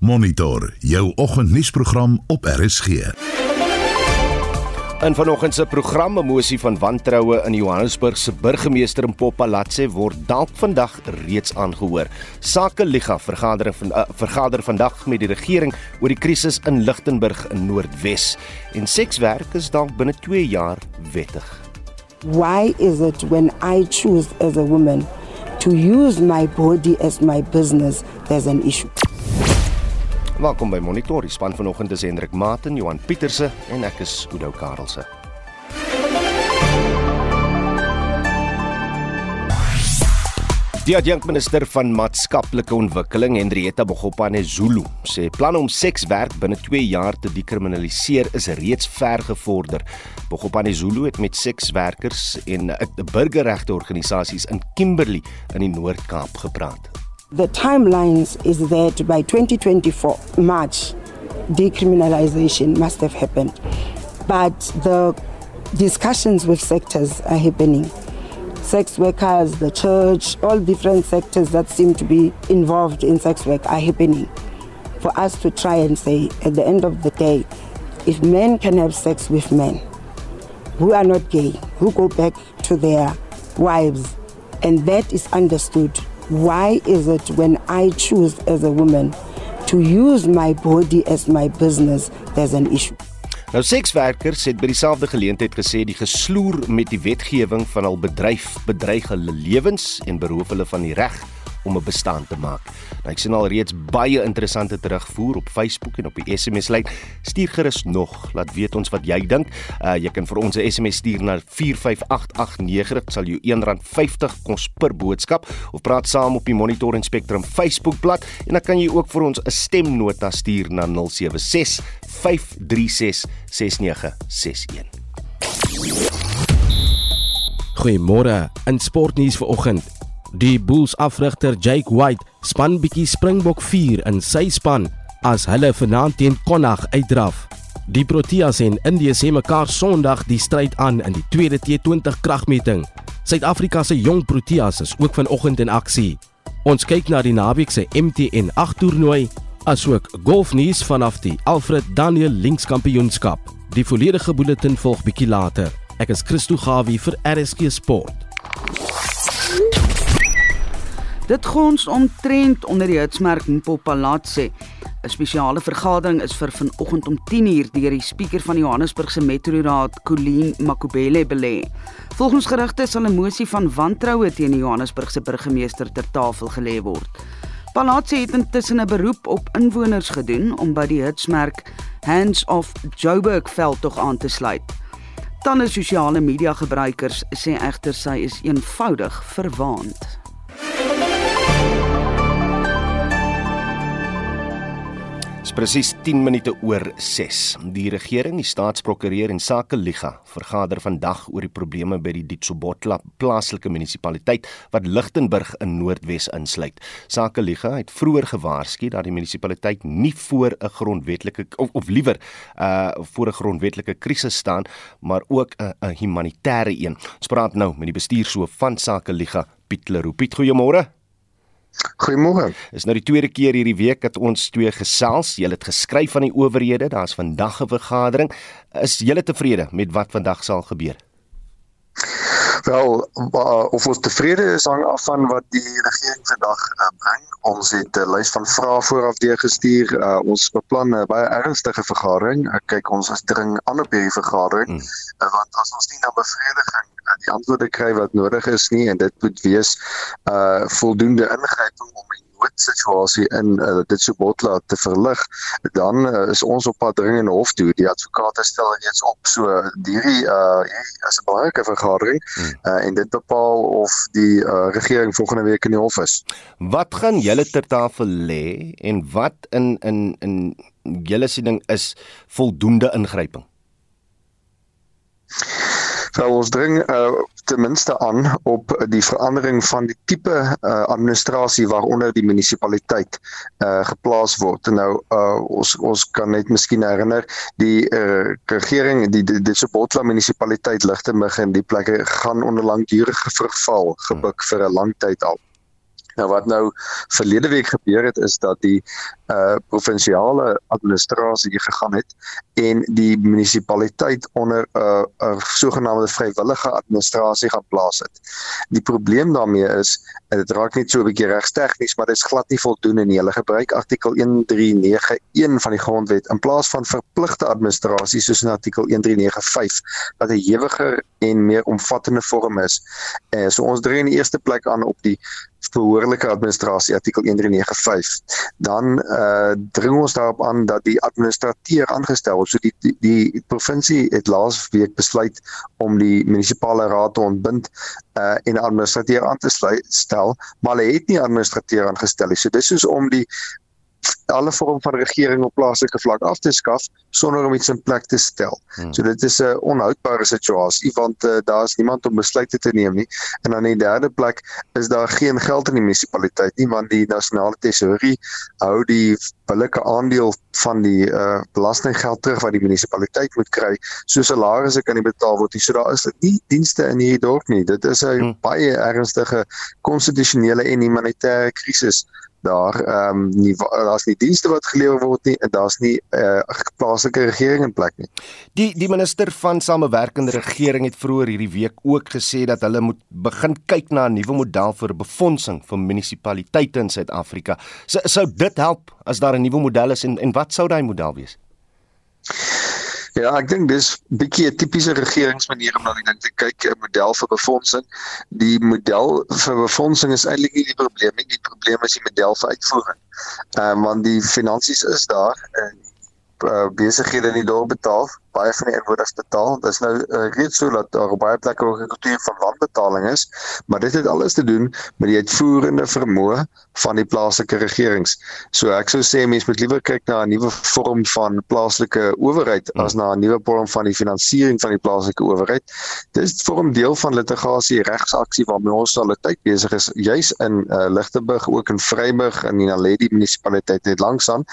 Monitor jou oggendnuusprogram op RSG. In vanoggend se program 'n mosie van wantroue in Johannesburg se burgemeester in Popalatse word dalk vandag reeds aangehoor. Sake Liga vergadering van uh, vergader vandag met die regering oor die krisis in Lichtenburg in Noordwes en sekswerk is dalk binne 2 jaar wettig. Why is it when I choose as a woman to use my body as my business there's an issue? Welkom by Monitor. Die span vanoggend is Hendrik Maten, Johan Pieterse en ek is Udo Karelse. Die adjunkminister van maatskaplike ontwikkeling, Hendrietta Bogopane Zulu, sê planne om sekswerk binne 2 jaar te dekriminaliseer is reeds ver gevorder. Bogopane Zulu het met sekswerkers en 'n burgerregte organisasies in Kimberley in die Noord-Kaap gepraat. The timelines is that by 2024 March decriminalization must have happened. But the discussions with sectors are happening. Sex workers, the church, all different sectors that seem to be involved in sex work are happening. For us to try and say, at the end of the day, if men can have sex with men who are not gay, who go back to their wives, and that is understood, why is it when I choose as a woman to use my body as my business, there's an issue? Nou sekswerkers het by dieselfde geleentheid gesê die gesloer met die wetgewing van hul bedryf bedreig hulle lewens en beroof hulle van die reg om 'n bestaan te maak. Nou ek sien al reeds baie interessante terugvoer op Facebook en op die SMS lyn. Stuur gerus nog, laat weet ons wat jy dink. Uh jy kan vir ons 'n SMS stuur na 45889. Dit sal jou R1.50 kos per boodskap of praat saam op die Monitor en Spectrum Facebookblad en dan kan jy ook vir ons 'n stemnota stuur na 076 536 6961. Goeiemôre. In sportnuus vanoggend. Die Bulls afrigter Jake White span bietjie Springbok 4 in sy span as hulle vanaand teen Connacht uitdraf. Die Proteas en Indië sê mekaar Sondag die stryd aan in die tweede T20 kragmeting. Suid-Afrika se jong Proteas is ook vanoggend in aksie. Ons kyk na die naweek se MTN 8 toernooi asook golfnuus vanaf die Alfred Daniel Links Kampioenskap. Die volledige bulletin volg bietjie later. Ek is Christo Gawie vir RSG Sport. Dit gons omtrent onder die hitsmerk Mpopalatse. 'n Spesiale vergadering is vir vanoggend om 10:00 deur die spreker van die Johannesburgse Metroraad, Colleen Makubele belê. Volgens gerugte sal 'n mosie van wantroue teen die Johannesburgse burgemeester ter tafel gelê word. Palatse het intussen 'n beroep op inwoners gedoen om by die hitsmerk Hands of Joburg veld tog aan te sluit. Talle sosiale media gebruikers sê egter sy is eenvoudig verwaand. Dis presies 10 minute oor 6. Die regering, die staatsprokureur en Sake Liga vergader vandag oor die probleme by die Ditsobotla plaaslike munisipaliteit wat Lichtenburg in Noordwes insluit. Sake Liga het vroeër gewaarsku dat die munisipaliteit nie voor 'n grondwetlike of, of liewer uh voor 'n grondwetlike krisis staan, maar ook 'n 'n humanitêre een. Ons praat nou met die bestuurshoof van Sake Liga, Piet Leroux. Piet, goeiemôre. Goeiemôre. Dis nou die tweede keer hierdie week dat ons twee gesels. Jy het geskryf van die owerhede. Daar's vandag 'n vergadering. Is jy tevrede met wat vandag sal gebeur? Wel, of ons tevrede is hang af van wat die regering vandag uh, bring. Ons het 'n lys van vrae vooraf deurgestuur. Uh, ons beplan 'n baie ernstige vergadering. Uh, kyk, ons is dring aan op hierdie vergadering hmm. uh, want as ons nie na bevrediging die antwoorde kry wat nodig is nie en dit moet wees uh voldoende ingryping om die noodsituasie in uh, dit so botla te verlig, dan uh, is ons op pad dringende hof toe. Die advokate stel reeds op so hierdie uh hierdie is 'n belangrike vergadering hmm. uh, en dit bepaal of die uh, regering volgende week in die hof is. Wat gaan julle ter tafel lê en wat in in in julle siening is voldoende ingryping? So ons dring uh, ten minste aan op die verandering van die tipe uh, administrasie waaronder die munisipaliteit uh, geplaas word. Nou uh, ons ons kan net miskien herinner die uh, regering die dit se Botla munisipaliteit Lichtenburg en die plekke gaan onder langdurige verval gebuk vir 'n lang tyd al. Nou wat nou verlede week gebeur het is dat die uh provinsiale administrasie gegaan het en die munisipaliteit onder 'n uh, 'n uh, sogenaamde vrywillige administrasie gaan plaas het. Die probleem daarmee is dit raak net so 'n bietjie regstegnies, maar dit is glad nie voldoende nie. Hulle gebruik artikel 1391 van die grondwet in plaas van verpligte administrasie soos in artikel 1395 wat 'n hewiger en meer omvattende vorm is. Eh, so ons dring in die eerste plek aan op die behoorlike administrasie artikel 1395 dan uh, dring ons daarop aan dat die administrateur aangestel word. So die die, die provinsie het laas week besluit om die munisipale raad te ontbind uh, en 'n administrateur aan te stel maar hulle het nie administrateur aangestel nie. So dis is om die alle vorm van regering op plaaslike vlak af te skaf sonder om iets in plek te stel. Hmm. So dit is 'n onhoudbare situasie want uh, daar is niemand om besluite te neem nie. En in die derde plek is daar geen geld in die munisipaliteit nie want die nasionale tesourie hou die billike aandeel van die uh, belastinggeld terug wat die munisipaliteit moet kry. So salarisse kan nie betaal word nie. So daar is nie dienste in hierdie dorp nie. Dit is 'n hmm. baie ernstige konstitusionele en humanitêre krisis daar ehm um, nie daar's nie dienste wat gelewer word nie en daar's nie 'n uh, eh, plaaslike regering in plek nie. Die die minister van samewerkende regering het vroeër hierdie week ook gesê dat hulle moet begin kyk na 'n nuwe model vir befondsing vir munisipaliteite in Suid-Afrika. So, sou dit help as daar 'n nuwe model is en en wat sou daai model wees? Ja, ek dink dis bietjie 'n tipiese regeringsmanier om na die ding te kyk, 'n model vir befondsing. Die model vir befondsing is eintlik nie die probleem nie, die probleem is die model vir uitvoering. Ehm um, want die finansies is daar en uh, besighede in die dorp betaal, baie van die inwoners betaal. Dit is nou uh, reeds so dat daar baie plekke ook 'n kultuur van wanbetaling is, maar dit het alles te doen met die uitvoerende vermoë van die plaaslike regerings. So ek sou sê mense moet liewer kyk na 'n nuwe vorm van plaaslike owerheid hmm. as na 'n nuwe vorm van die finansiering van die plaaslike owerheid. Dis vorm deel van litigasie regsaksie waarmee ons al 'n tyd besig is, juis in uh, Lichtenburg ook in Vryburg in die Naledi munisipaliteit net langs aan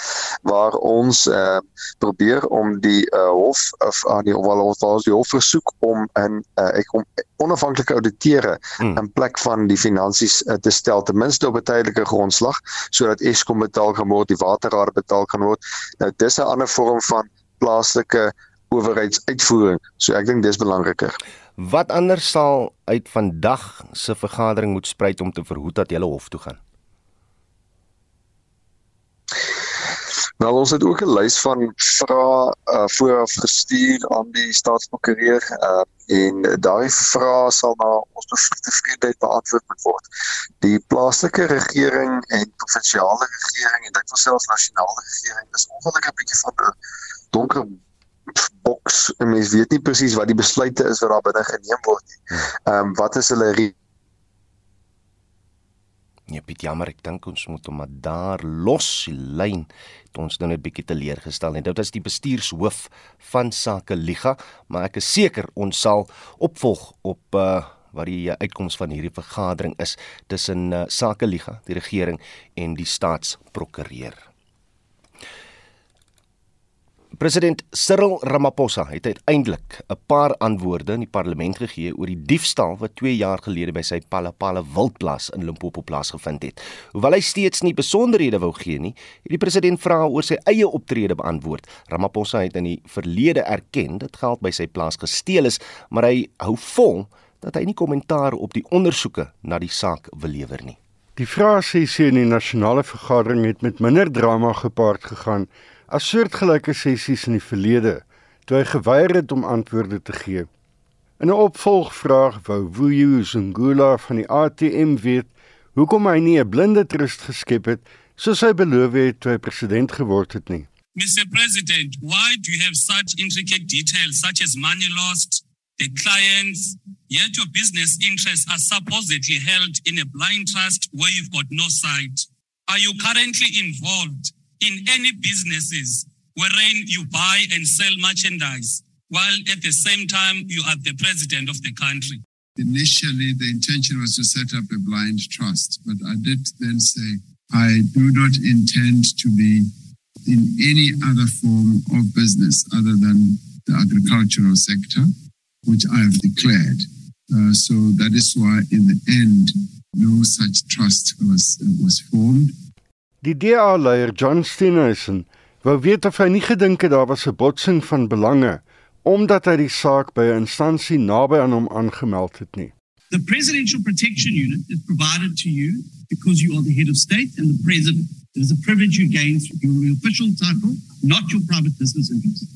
waar ons uh, probeer om die uh, hof of aan die wel ons was die hof versoek om 'n uh, ek om onafhanklike auditeure hmm. in plek van die finansies uh, te stel ten minste op 'n tydelike grondslag sodat Eskom betaal kan word, die waterraad betaal kan word. Nou dis 'n ander vorm van plaaslike owerheidsuitvoering. So ek dink dis belangriker. Wat anders sal uit vandag se vergadering moet spruit om te verhoed dat jy hof toe gaan? Nou ons het ook 'n lys van vrae uh, vooraf gestuur aan die staatsprokureur uh, en daai vrae sal na ons tevredenheid beantwoord moet word. Die plaaslike regering en provinsiale regering en dit selfs nasionale regering is ongelukkig 'n bietjie van 'n donker boks. Mense weet nie presies wat die besluite is wat daar binne geneem word nie. Ehm um, wat is hulle Ja, Piet, jammer, ek dink ons moet hom maar daar los die lyn. Het ons nou net bietjie teleurgestel en dit is die bestuurshoof van Sake Liga, maar ek is seker ons sal opvolg op uh wat die uitkoms van hierdie vergadering is tussen uh, Sake Liga, die regering en die staatsprokureur. President Cyril Ramaphosa het uiteindelik 'n paar antwoorde in die parlement gegee oor die diefstal wat 2 jaar gelede by sy Palapala wildplaas in Limpopo plaasgevind het. Hoewel hy steeds nie besonderhede wou gee nie, het die president vrae oor sy eie optrede beantwoord. Ramaphosa het in die verlede erken dat geld by sy plaas gesteel is, maar hy hou vol dat hy nie kommentaar op die ondersoeke na die saak wil lewer nie. Die vraesessie in die nasionale vergadering het met minder drama gepaard gegaan as soortgelyke sessies in die verlede toe hy geweier het om antwoorde te gee. In 'n opvolgvraag wou Vuyo Zungula van die ATM weet hoekom hy nie 'n blinde trust geskep het soos hy beloof het toe hy president geword het nie. Mr President, why do you have such intricate details such as money lost, the clients, yet your business interests are supposedly held in a blind trust where you've got no sight? Are you currently involved in any businesses wherein you buy and sell merchandise while at the same time you are the president of the country. Initially, the intention was to set up a blind trust, but I did then say I do not intend to be in any other form of business other than the agricultural sector, which I have declared. Uh, so that is why, in the end, no such trust was was formed. Die DA-leier John Steenhuisen wou weet of hy nie gedink het daar was 'n botsing van belange omdat hy die saak by 'n instansie naby aan hom aangemeld het nie. The Presidential Protection Unit is provided to you because you are the head of state and the president. It is a privilege you gain through your official title, not your private business interests.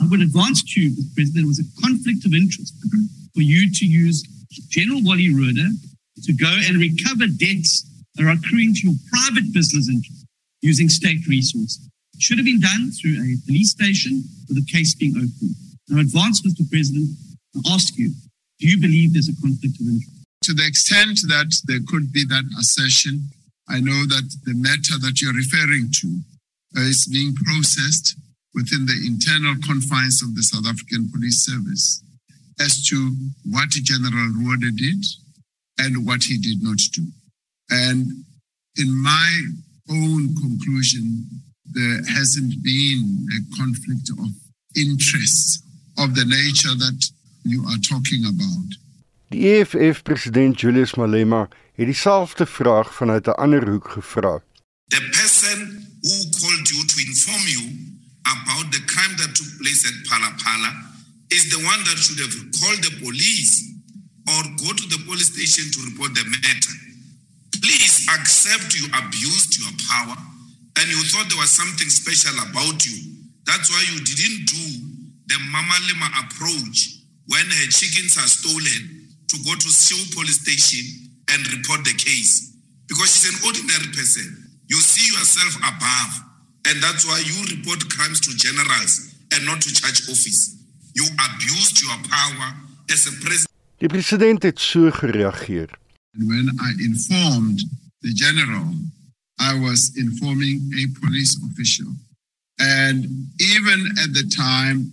I would advance to you, Mr. President, there was a conflict of interest for you to use General Wally Roeder to go and recover debts are accruing to your private business interests using state resources. It should have been done through a police station with a case being opened. Now, advance, Mr. President, and ask you, do you believe there's a conflict of interest? To the extent that there could be that assertion, I know that the matter that you're referring to is being processed within the internal confines of the South African Police Service as to what General Ruode did and what he did not do. And in my own conclusion, there hasn't been a conflict of interest of the nature that you are talking about. Die EFF president Julius Malema het dieselfde vraag vanuit 'n ander hoek gevra. The person who called you to inform you about the crime that took place at Palapala is the one that should have called the police or go to the police station to report the matter. Please accept you abused your power and you thought there was something special about you. That's why you didn't do the Mama Lima approach when her chickens are stolen to go to Seoul police station and report the case. Because she's an ordinary person. You see yourself above. And that's why you report crimes to generals and not to church office. You abused your power as a president. Die president het so gereageer. And when I informed the general, I was informing a police official. And even at the time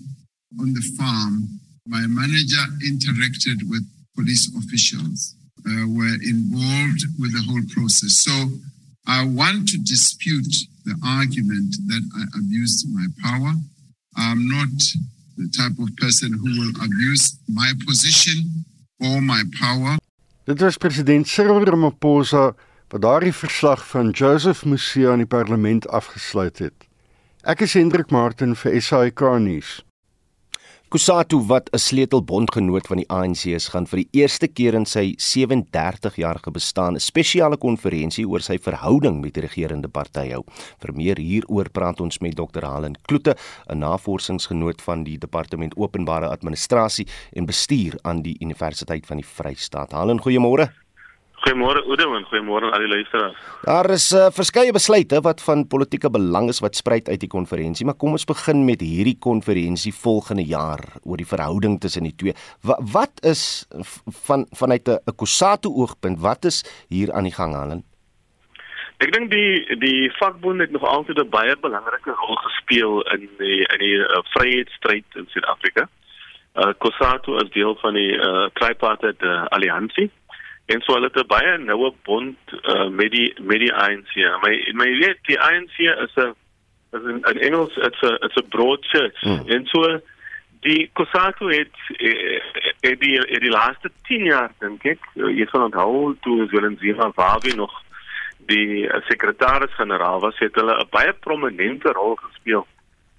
on the farm, my manager interacted with police officials, uh, were involved with the whole process. So I want to dispute the argument that I abused my power. I'm not the type of person who will abuse my position or my power. Dit was president Cyril Ramaphosa wat daardie verslag van Joseph Musia aan die parlement afgesluit het. Ek is Hendrik Martin vir SAK nuus. Kusatu wat 'n sleutelbondgenoot van die ANC is, gaan vir die eerste keer in sy 37-jarige bestaan 'n spesiale konferensie oor sy verhouding met die regerende party hou. Vir meer hieroor praat ons met Dr. Helen Kloete, 'n navorsingsgenoot van die Departement Openbare Administrasie en Bestuur aan die Universiteit van die Vrystaat. Helen, goeiemôre. Goeiemôre Oudo en goeiemôre aan al die luisteraars. Daar is uh, verskeie besluite wat van politieke belang is wat spruit uit die konferensie, maar kom ons begin met hierdie konferensie volgende jaar oor die verhouding tussen die twee. Wa wat is van vanuit 'n Kusatu oogpunt, wat is hier aan die gang Helen? Ek dink die die vakbond het nog altyd 'n baie belangrike rol gespeel in die in die uh, vryheidsstryd in Suid-Afrika. Uh, Kusatu is deel van die uh, tripartite uh, alliansie en so hulle het 'n baie noue bond uh, met die met die ANC. My my weet die ANC is 'n is in, in Engels it's a it's a broad church. Hmm. En so die Kosato het eh, die in die laaste 10 jaar dink ek jy sal onthou toe Willem Zuma Wabi nog die sekretaris-generaal was het hulle 'n baie prominente rol gespeel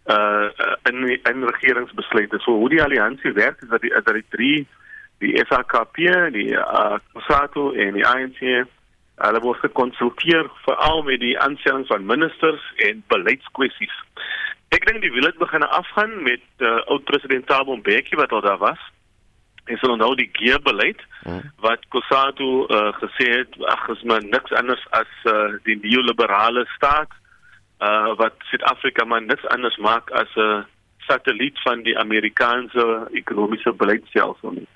uh in in regeringsbesluite. So hoe die alliansie werk is dat die dat die drie die SAKP, die uh, COSATU en die ANC hulle word gekonsulteer veral met die aanstelling van ministers en beleidskwessies. Ek dink die wil het begin afgaan met uh, oud president Thabo Mbeki wat al daar was. En so nou die geebeleid hmm. wat COSATU uh, gesê het ag is maar niks anders as uh, die neoliberale staat uh, wat Suid-Afrika maar niks anders maak as 'n uh, satelliet van die Amerikaanse ekonomiese beleidsstelsel nie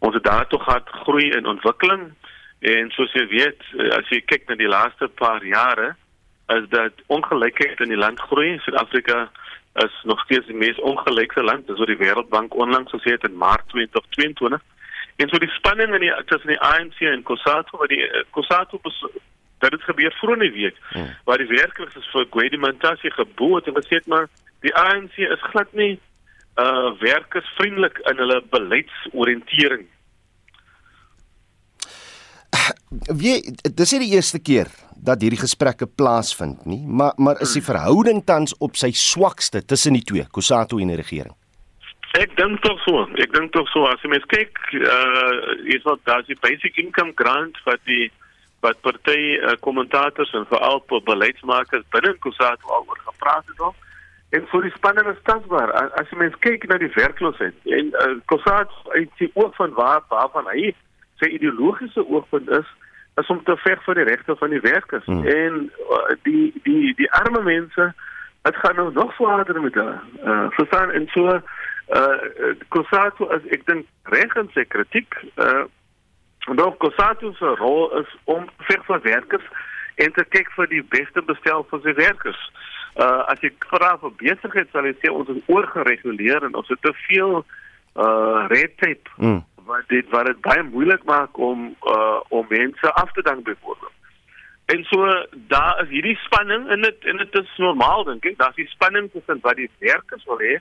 ons het daar tog gehad groei en ontwikkeling. En soos jy weet eh, as jy kyk na die laaste paar jare is dat ongelykheid in die land groei. Suid-Afrika is nog steeds die mees ongelyke land. Dis wat die Wêreldbank onlangs gesê het in Maart 2022 en so die spanning in die tussen die ANC en COSATU wat die COSATU dat dit gebeur vroeër in die week hmm. waar die werkers is vir Gwedi Mantashe geboet en gesê het maar die ANC is glad nie uh werkersvriendelik in hulle beleidsoriëntering. Wie dis nie die eerste keer dat hierdie gesprekke plaasvind nie, maar maar is die verhouding tans op sy swakste tussen die twee, Kusato en die regering? Ek dink tog so. Ek dink tog so as jy mens kyk, uh is wat daar die basic income grant wat die wat party uh, kommentators en veral beleidsmakers binne Kusato al oor gepraat het al. En vir die spanning is tasbaar. As jy mens kyk na die werkloosheid en uh, Kusato uit die oog van waar waarvan hy sy ideologiese oogpunt is is om te veg vir die regte van die werkers hmm. en uh, die die die arme mense dit gaan nou nog swaarder met hulle. Uh verstaan en so uh Kosato as ek dink reg en sy kritiek uh nog Kosato se rol is om veg vir werkers en te kyk vir die beste bestel vir sy werkers. Uh as ek vra vir besigheid sal hy sê ons is oorgereguleer en ons het te veel uh red tape. Hmm wat dit wat dit baie moeilik maak om uh om mense af te dank byvoorbeeld. En so daar is hierdie spanning en dit en dit is normaal dink ek. Daar's die spanning tussen wat die werkers wil hê,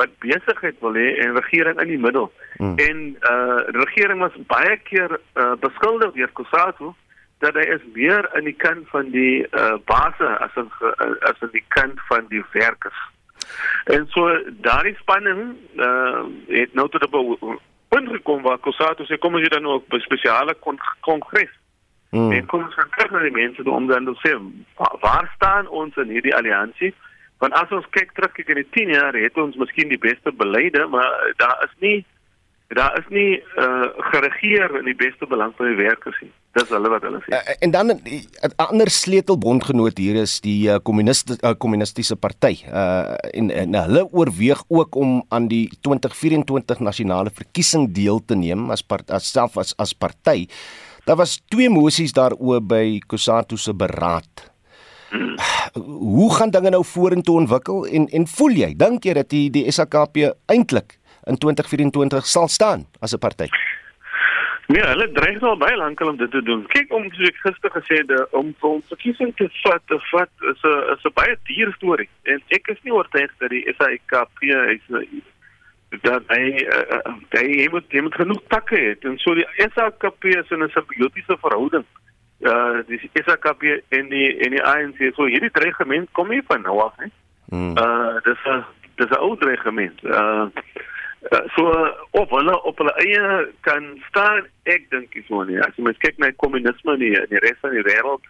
wat besigheid wil hê en regering in die middel. Hmm. En uh regering was baie keer uh beskuldig deur Kusatu dat hy is meer in die kant van die uh base as in as in die kant van die werkers. En so daardie spanning uh het nou tot op punt gekom waar Kosato sê kom ons hier dan ook 'n spesiale kongres. Mm. En kom ons kyk na die mense om dan te sê waar staan ons in hierdie alliansie? Want as ons kyk terug kyk in die 10 jaar het ons miskien die beste beleide, maar daar is nie daar is nie uh, geregeer in die beste belang van die werkers nie. Dis hulle wat hulle sê. Uh, en dan 'n ander sleutelbondgenoot hier is die kommuniste uh, kommunistiese uh, party. Uh en, en hulle oorweeg ook om aan die 2024 nasionale verkiesing deel te neem as part, as self as as party. Daar was twee mosies daaroor by Kusatu se beraad. Hmm. Hoe gaan dinge nou vorentoe ontwikkel en en voel jy dink jy dat die die SAKP eintlik in 2024 sal staan as 'n party? Nee, hulle dreig al baie lank om dit te doen. Kyk om soos ek gister gesê het om om verkiesing te vat, te vat is 'n is 'n baie duur storie. En ek is nie oortuig dat die SAIKP is dat hy uh, hy moet hy moet genoeg takke hê. En so die SAIKP is in 'n simbiotiese verhouding. Uh die SAIKP en die en die ANC so hierdie dreigement kom nie van nou af nie. Hmm. Uh dis 'n dis 'n ou dreigement. Uh, so of hulle op hulle eie kan staan ek dink is so nie. As jy mens kyk na kommunisme nie in die res van die wêreld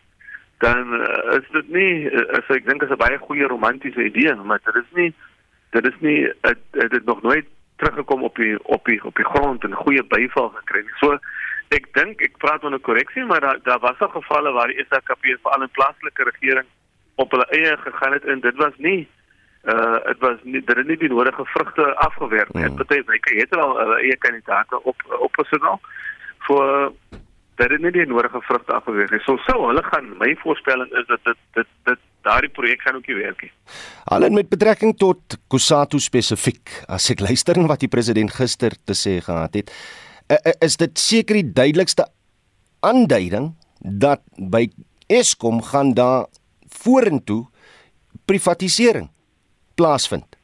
dan uh, is dit nie as ek dink is 'n baie goeie romantiese idee maar dit is nie dit is nie het, het dit nog nooit teruggekom op die op die op die grond en goeie byval gekry nie. So ek dink ek praat van 'n korreksie maar daar daar was al gevalle waar die SAKP veral in plaaslike regering op hulle eie gegaan het en dit was nie uh dit was nie dit het nie die nodige vrugte afgewerk nie. Mm. Party wyke het al hulle uh, eie kandidaate op opgesit al vir dat dit nie die nodige vrugte afgewerk het. So sou hulle gaan my voorspelling is dat dit dit dit daardie projek gaan ook nie werk nie. Allen met betrekking tot Kusatu spesifiek as ek luister na wat die president gister te sê gehad het, is dit seker die duidelikste aanduiding dat by Eskom gaan daar vorentoe privatisering plaasvind.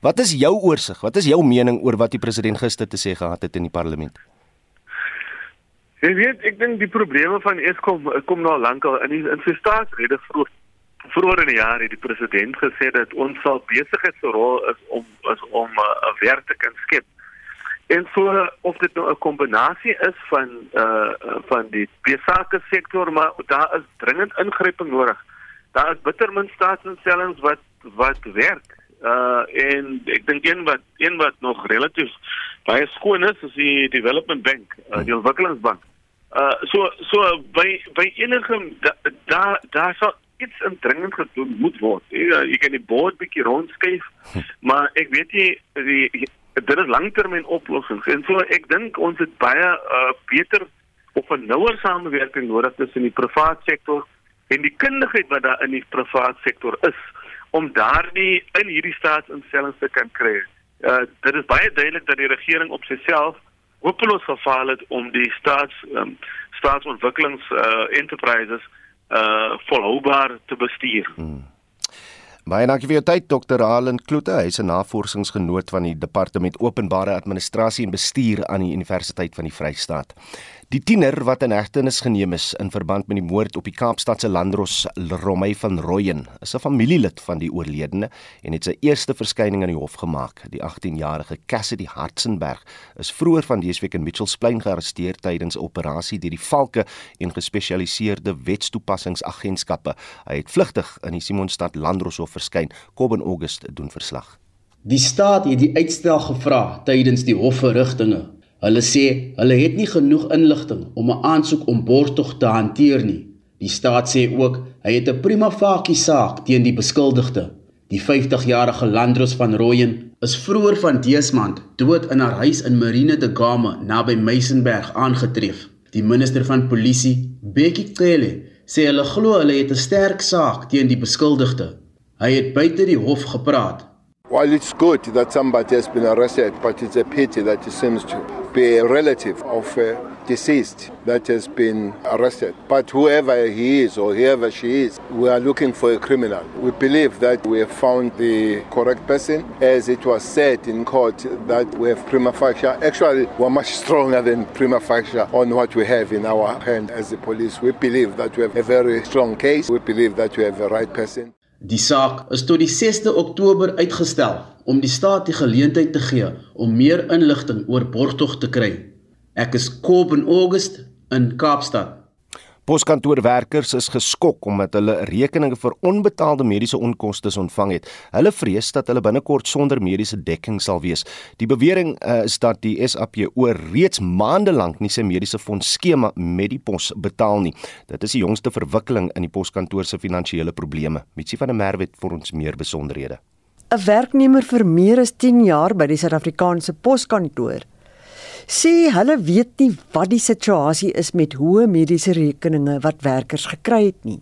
Wat is jou oorsig? Wat is jou mening oor wat die president gister te sê gehad het in die parlement? Jy weet, ek dink die probleme van Eskom kom nou lankal in die, in sy staatsrede vroeg vroeër in die jaar het die president gesê dat ons sal besigheidsrol is om is om uh, 'n uh, werk te kan skep. En so of dit nou 'n kombinasie is van uh van die besake sektor maar daar is dringend ingryping nodig. Daar is bittermin staatsinstellings wat wat werk. Uh en ek dink een wat een wat nog relatief baie skoon is is die Development Bank, uh, die ontwikkelingsbank. Uh so so by by enige daar daar da sal iets indringend gedoen moet word. Jy, jy kan die boord bietjie rondskuif, maar ek weet nie die dit is langtermyn oplossings. En so ek dink ons het baie uh beter of 'n nouer samewerking nodig tussen die private sektor en die kundigheid wat daar in die private sektor is om daardie in hierdie staatsinstellings te kan kry. Uh dit is baie duidelik dat die regering op sigself hopeloos gefaal het om die staats um, staatsontwikkelings uh enterprises uh volhoubaar te bestuur. Hmm. Baie dankie vir jou tyd Dr. Halen Kloete. Hy's 'n navorsingsgenoot van die Departement Openbare Administrasie en Bestuur aan die Universiteit van die Vrystaat. Die tiener wat in hegtenis geneem is in verband met die moord op die Kaapstadse landros Romey van Rooyen, is 'n familielid van die oorledene en het sy eerste verskyning aan die hof gemaak. Die 18-jarige Cassidy Hartzenberg is vroeër van dese week in Mitchells Plain gearresteer tydens 'n operasie deur die Valke en gespesialiseerde wetstoepassingsagentskappe. Hy het vlugtig in die Simonstad Landroshof verskyn. Kobben August doen verslag. Die staat het die uitstel gevra tydens die hofverrigtinge Hulle sê hulle het nie genoeg inligting om 'n aansoek om borgtog te hanteer nie. Die staat sê ook hy het 'n prima facie saak teen die beskuldigde. Die 50-jarige Landros van Rooyen is vroeër van dese maand dood in haar huis in Marine de Game naby Meisenberg aangetref. Die minister van polisie, Bekkie Cele, sê hulle glo hulle het 'n sterk saak teen die beskuldigde. Hy het buite die hof gepraat. While it's good that somebody has been arrested, but it's a pity that it seems to be a relative of a deceased that has been arrested. But whoever he is or whoever she is, we are looking for a criminal. We believe that we have found the correct person. As it was said in court, that we have prima facie. Actually, we're much stronger than prima facie on what we have in our hand as the police. We believe that we have a very strong case. We believe that we have the right person. Die saak is tot die 6de Oktober uitgestel om die staat die geleentheid te gee om meer inligting oor borgtog te kry. Ek is Kob in August in Kaapstad. Poskantoorwerkers is geskok omdat hulle rekeninge vir onbetaalde mediese onkoste ontvang het. Hulle vrees dat hulle binnekort sonder mediese dekking sal wees. Die bewering uh, is dat die SAPO reeds maande lank nie sy mediese fonds skema met die pos betaal nie. Dit is die jongste verwikkeling in die poskantoor se finansiële probleme. Mitsi van der Merwe het vir ons meer besonderhede. 'n Werknemer vir meer as 10 jaar by die Suid-Afrikaanse Poskantoor sê hulle weet nie wat die situasie is met hoë mediese rekeninge wat werkers gekry het nie.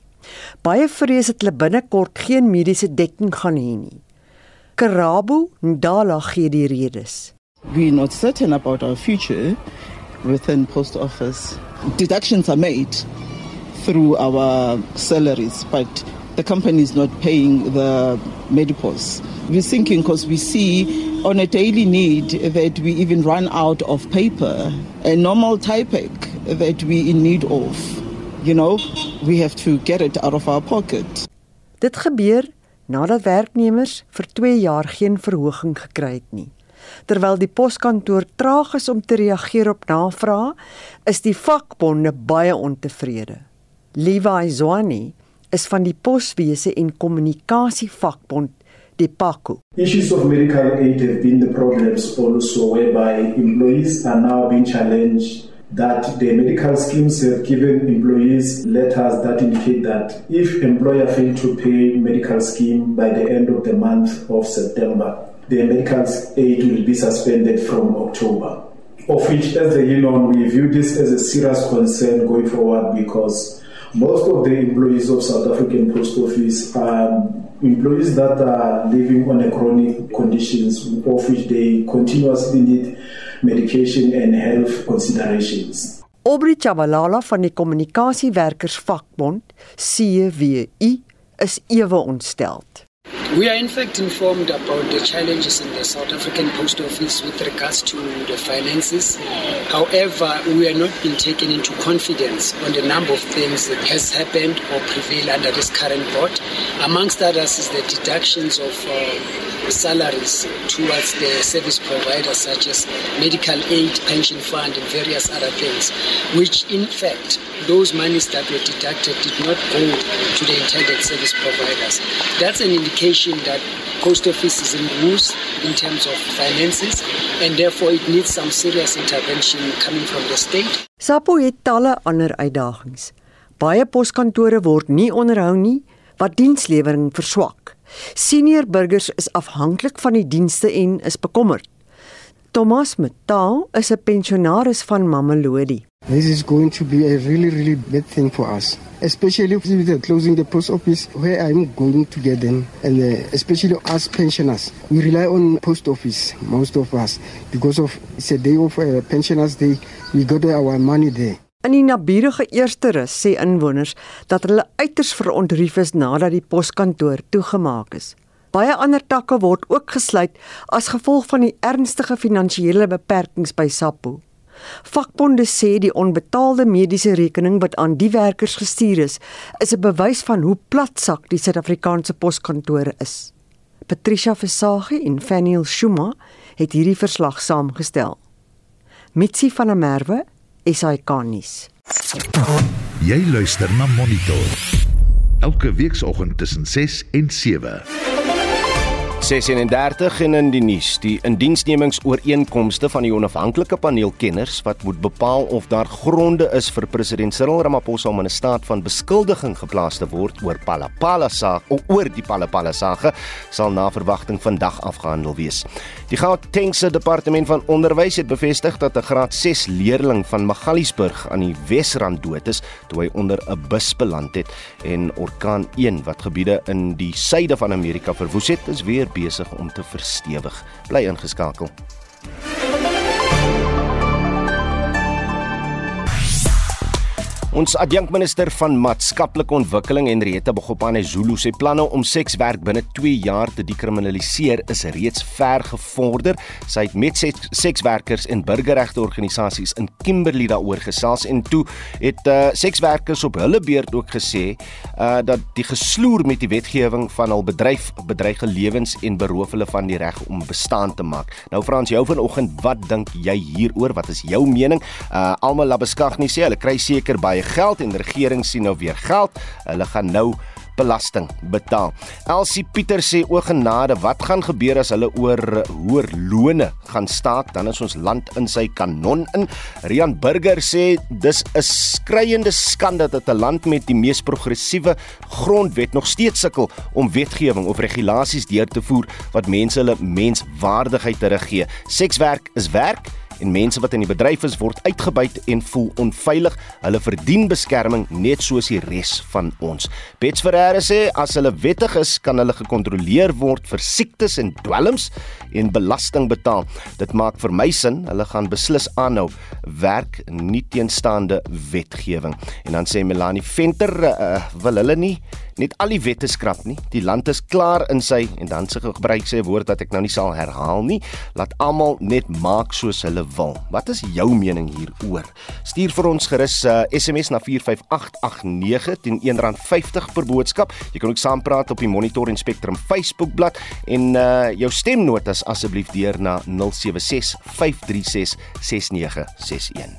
Baie vrees dat hulle binnekort geen mediese dekking gaan hê nie. Karabo Ndala gee die redes. We're not certain about our future within post office. Deductions are made through our salaries, but the company is not paying the medicals. We're thinking because we see on a daily need that we even run out of paper, a normal typec that we in need of. You know, we have to get it out of our pocket. Dit gebeur nadat werknemers vir 2 jaar geen verhoging gekry het nie. Terwyl die poskantoor traag is om te reageer op navrae, is die vakbonde baie ontevrede. Levi Zwani is van die poswese en kommunikasie vakbond Issues of medical aid have been the problems also whereby employees are now being challenged that the medical schemes have given employees letters that indicate that if employer fail to pay medical scheme by the end of the month of September, the medical aid will be suspended from October. Of which, as the union, we view this as a serious concern going forward because most of the employees of South African Post Office are employees that are living on a chronic conditions of which they continuously need medication and health considerations. Aubrey Chabalala van die kommunikasiewerkers vakbond CWU is ewe ontsteld. We are in fact informed about the challenges in the South African Post Office with regards to the finances. However, we are not being taken into confidence on the number of things that has happened or prevail under this current board. Amongst others is the deductions of uh, salaries towards the service providers such as medical aid, pension fund and various other things, which in fact those monies that were deducted did not go to the intended service providers. That's an indication that post office is in woes in terms of finances and therefore it needs some serious intervention coming from the state. SAPO het talle ander uitdagings. Baie poskantore word nie onderhou nie wat dienslewering verswak. Senior burgers is afhanklik van die dienste en is bekommerd. Thomas Metaal is 'n pensionaris van Mamelodi. This is going to be a really, really bad thing for us, especially with the closing the post office where I'm going to get them, and uh, especially us pensioners. We rely on post office, most of us, because of it's a day of uh, pensioners day. We got our money there. In die naburige Eersterus sê inwoners dat hulle uiters verontrief is nadat die poskantoor toegemaak is. Baie ander takke word ook gesluit as gevolg van die ernstige finansiële beperkings by SAPO. Vakbonde sê die onbetaalde mediese rekening wat aan die werkers gestuur is, is 'n bewys van hoe platsak die Suid-Afrikaanse poskantore is. Patricia Versage en Faniel Shuma het hierdie verslag saamgestel. Mitsi van der Merwe, SAK nuus. Jy luister na Monitor. Elke weekoggend tussen 6 en 7. 36 en in die nuus die indiensnemingsooreenkomste van die onafhanklike paneel kenners wat moet bepaal of daar gronde is vir president Cyril Ramaphosa om in 'n staat van beskuldiging geplaas te word oor Palapala saak of oor die Palapala saak sal na verwagting vandag afgehandel wees. Die Gautengse departement van onderwys het bevestig dat 'n graad 6 leerling van Magaliesburg aan die Wesrand dood is toe hy onder 'n bus beland het en orkaan 1 wat gebiede in die suide van Amerika verwoes het, is weer besig om te verstewig. Bly ingeskakel. Ons adjunkminister van maatskaplike ontwikkeling Henrietta Bogopane Zulu sê planne om sekswerk binne 2 jaar te dekriminaliseer is reeds ver gevorder. Sy het met sekswerkers en burgerregte organisasies in Kimberley daaroor gesels en toe het uh, sekswerkers op hulle beurt ook gesê uh, dat die gesloer met die wetgewing van hul bedryf bedreig lewens en beroof hulle van die reg om bestaan te maak. Nou Frans, jou vanoggend, wat dink jy hieroor? Wat is jou mening? Uh, Almal Labeskagni sê hulle kry seker baie geld en die regering sien nou weer geld. Hulle gaan nou belasting betaal. Elsie Pieter sê o genade, wat gaan gebeur as hulle oor hoër lone gaan staak? Dan is ons land in sy kanon in. Rian Burger sê dis 'n skreiende skande dat 'n land met die mees progressiewe grondwet nog steeds sukkel om wetgewing of regulasies deur te voer wat mense hulle menswaardigheid teruggee. Sekswerk is werk en mense wat in die bedryf is word uitgebuit en voel onveilig. Hulle verdien beskerming net soos die res van ons. Bets Ferreira sê as hulle wettig is, kan hulle gekontroleer word vir siektes en dwelms en belasting betaal. Dit maak vir my sin, hulle gaan beslis aanhou werk nie teenstaande wetgewing. En dan sê Melanie Venter, uh, wil hulle nie net al die wette skrap nie. Die land is klaar in sy en dan se gebruik sy woord wat ek nou nie sal herhaal nie. Laat almal net maak soos hulle wil. Wat is jou mening hieroor? Stuur vir ons gerus 'n uh, SMS na 45889 teen R1.50 per boodskap. Jy kan ook saampraat op die Monitor en Spectrum Facebookblad en uh, jou stemnotas asseblief deur na 076 536 6961.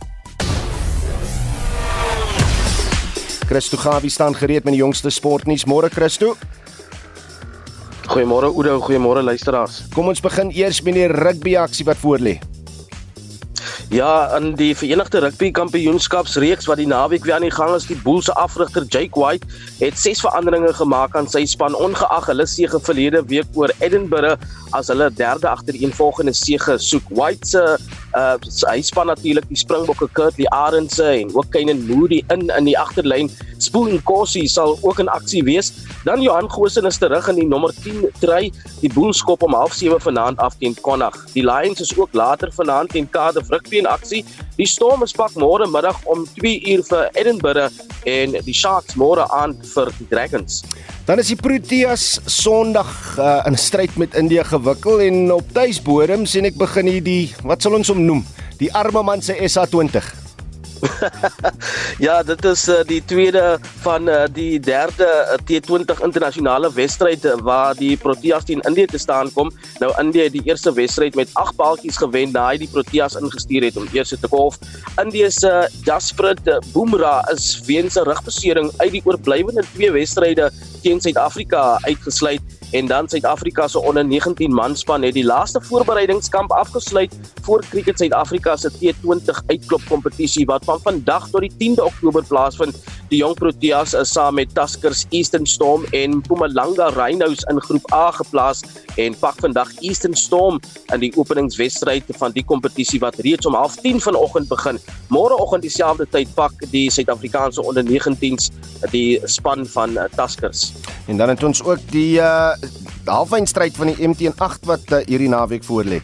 Christo Gawie staan gereed met die jongste sportnuus. Môre Christo. Goeiemôre Oudo, goeiemôre luisteraars. Kom ons begin eers met die rugby aksie wat voorlê. Ja, in die Verenigde Rugby Kampioenskapsreeks wat die naweek weer aan die gang is, die Bulls se afrigter Jake White het ses veranderinge gemaak aan sy span ongeag hulle sege verlede week oor Edinburgh as hulle derde agtereenvolgende sege soek. White se uh hy span natuurlik die Springbokke Kurtley Arendse en ook Kainan Moody in in die agterlyn. Spoon Nkosi sal ook in aksie wees. Dan Johan Goosen is terug in die nommer 10 try. Die Bulls skop om 07:30 vanaand af teen Connacht. Die Lions is ook later vanaand teen Cardiff Rugby in aksie. Die Storm is pak môre middag om 2 uur vir Edinburgh en die Sharks môre aan vir die Dragons. Dan is die Proteas Sondag uh, in stryd met Indië gewikkel en op tuisbodem sien ek begin hier die wat sal ons hom noem? Die arme man se SA20. ja, dit is uh, die tweede van uh, die derde uh, T20 internasionale wedstryd waar die Proteas teen Indië te staan kom. Nou Indië het die eerste wedstryd met 8 baaltjies gewen nadat hy die Proteas ingestuur het om eers te kolf. Indië se uh, Jasprit uh, Bumrah is weens 'n rugbesering uit die oorblywende twee wedstryde teen Suid-Afrika uitgesluit en dan Suid-Afrika se onder 19 manspan het die laaste voorbereidingskamp afgesluit voor Cricket Suid-Afrika se T20 uitklop kompetisie wat van vandag tot die 10de Oktober plaasvind. Die jong Proteas is saam met Tuskers Eastern Storm en Mpumalanga Rhinos in groep A geplaas en pak vandag Eastern Storm in die openingswedstryd van die kompetisie wat reeds om 09:30 vanoggend begin. Môreoggend dieselfde tyd pak die Suid-Afrikaanse onder 19s die span van Tuskers. En dan het ons ook die uh halfeindstryd van die MTN8 wat uh, hierdie naweek voorlê.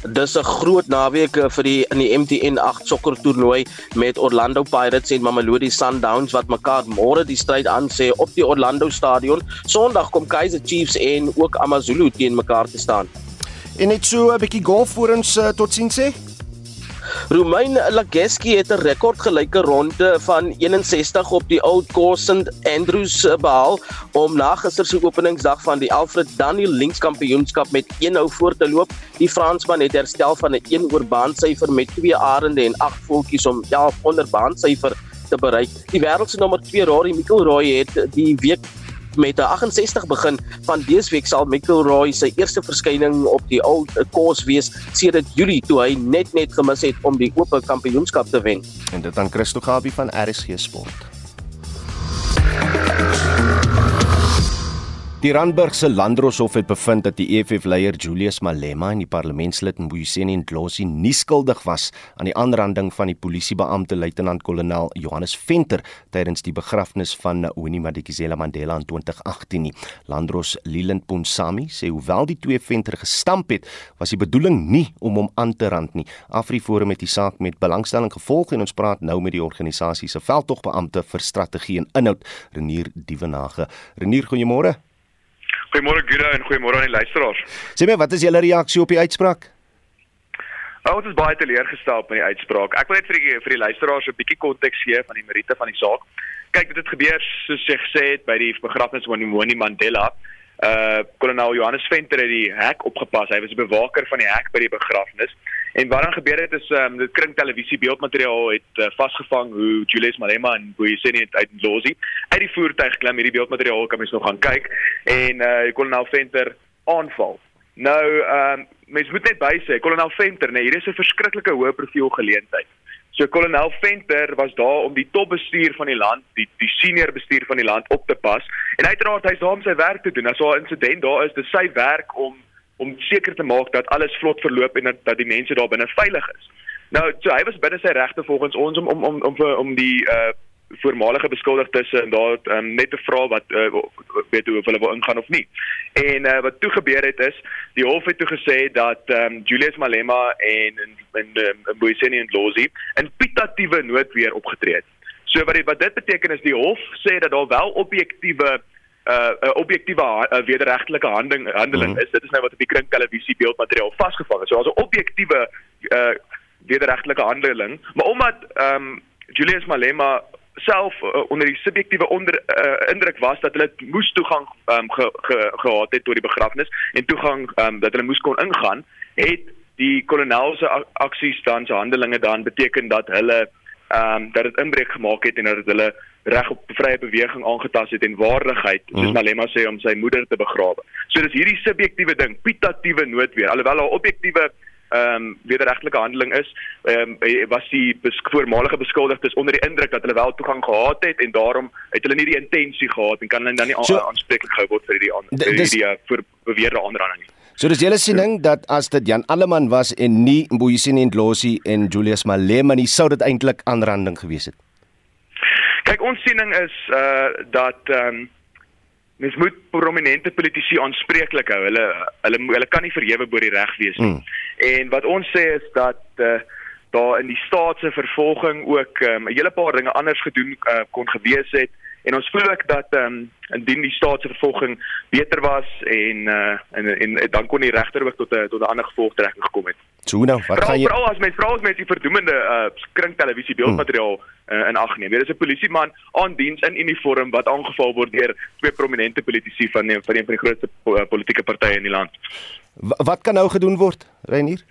Dis 'n groot naweek uh, vir die in die MTN8 sokker toernooi met Orlando Pirates en Mamelodi Sundowns wat mekaar môre die stryd aan sê op die Orlando Stadion. Sondag kom Kaizer Chiefs en ook AmaZulu teen mekaar te staan. En net so 'n bietjie golf voor ons uh, totsiens sê. Romain Lageski het 'n rekordgelyke ronde van 61 op die Old Course St Andrews eh, behaal om na gister se openingsdag van die Alfred Daniel Links Kampioenskap met 1-0 voor te loop. Die Fransman het herstel van 'n 1 oor baansyfer met 2 arende en 8 voetjies om 11 onder baansyfer te bereik. Die wêreld se nommer 2 Rory McIlroy het die week met 'n 68 begin van dese week sal McIlroy sy eerste verskyning op die Old Course wees sedert Julie toe hy net net gemis het om die Ope Kampioenskap te wen. En dit aan Christo Gabie van RSG Sport. Die Randburgse Landdroshof het bevind dat die EFF-leier Julius Malema en die parlementslid Mbuyiseni Ndlozi nie skuldig was aan die aanranding van die polisiebeampte luitenant-kolonel Johannes Venter tydens die begrafnis van Winnie Madikizela Mandela in 2018 nie. Landdros Leland Ponsami sê hoewel die twee Venter gestamp het, was die bedoeling nie om hom aan te rand nie. AfriForum het die saak met belangstelling gevolg en ons praat nou met die organisasie se veldtogbeampte vir strategie en inhoud, Renier Dievenage. Renier, goeiemôre. Goeiemôre Gura en goeiemôre aan die luisteraars. Sê my, wat is julle reaksie op die uitspraak? Oh, ons is baie teleurgestel met die uitspraak. Ek wil net vir die vir die luisteraars 'n bietjie konteks gee van die meriete van die saak. Kyk, dit het gebeur soos jy gesê het by die begrafnis van Winnie Mandela. Uh kolonel Johannes Venter het die hek opgepas. Hy was die bewaker van die hek by die begrafnis. En wat dan gebeur het is um, dit kring televisie beeldmateriaal het uh, vasgevang hoe Julius Malema en Boyeseni uit Losi uit die voertuig klim. Hierdie beeldmateriaal kan mens nog gaan kyk en uh Kolonel Venter aanval. Nou ehm um, mens moet net by sê Kolonel Venter, nee, hier is 'n verskriklike hoë profiel geleentheid. So Kolonel Venter was daar om die topbestuur van die land, die die senior bestuur van die land op te pas. En uiteraard hy's daar om sy werk te doen. As 'n insident daar is, dis sy werk om om seker te maak dat alles vlot verloop en dat, dat die mense daar binne veilig is. Nou, so hy was binne sy regte volgens ons om om om om vir om die uh voormalige beskuldigdes en daar um, net te vra wat uh, weet hoe of hulle wil ingaan of nie. En uh, wat toe gebeur het is die hof het toe gesê dat um, Julius Malema en en en um, Boysen en Lozi in pitatiewe noodweer opgetree het. So wat dit wat dit beteken is die hof sê dat daar wel objektiewe uh, 'n objektiewe uh, wederregtelike handeling handeling mm. is. Dit is nou wat op die kring televisie beeldmateriaal vasgevang is. So as 'n objektiewe uh, wederregtelike handeling, maar omdat ehm um, Julius Malema self uh, onder die subjektiewe onder uh, indruk was dat hulle moes toegang um, ge, ge, gehad het tot die begrafnis en toegang um, dat hulle moes kon ingaan, het die kolonel se aksies dan se handelinge dan beteken dat hulle ehm um, dat dit inbreuk gemaak het en dat hulle reg op vrye beweging aangetast het en waardigheid soos mm. Malema sê om sy moeder te begrawe. So dis hierdie subjektiewe ding, pitatiewe noodweer. Alhoewel 'n objektiewe ehm um, wederregtelike handeling is, ehm um, was die besk voormalige beskuldigdes onder die indruk dat hulle wel toegang gehad het en daarom het hulle nie die intensie gehad en kan hulle dan nie so, aanspreeklik gehou word vir die ander vir die uh, vir beweerde aanranding nie. So dis julle siening dat as dit Jan Alleman was en nie Mboyiseni Ndlozi en Julius Malema nie sou dit eintlik aanranding gewees het. Kyk, ons siening is uh dat ehm um, mens moet prominente politici aanspreeklik hou. Hulle hulle hulle kan nie verhewe bo die reg wees nie. Mm. En wat ons sê is dat uh daar in die staat se vervolging ook ehm, 'n um, hele paar dinge anders gedoen uh, kon gewees het en ons voel ook dat ehm um, indien die staat se vervolging beter was en uh en en, en dan kon die regter ook tot 'n tot 'n ander gevolgtrekking gekom het. So nou, wat gaan jy Veral as mens vra as mens die verdoemende uh kring televisie beeldmateriaal uh, in ag neem. Dit is 'n polisieman aan diens in uniform wat aangeval word deur twee prominente politici van een, van een van die grootste politieke partye in die land. W wat kan nou gedoen word, Reinier?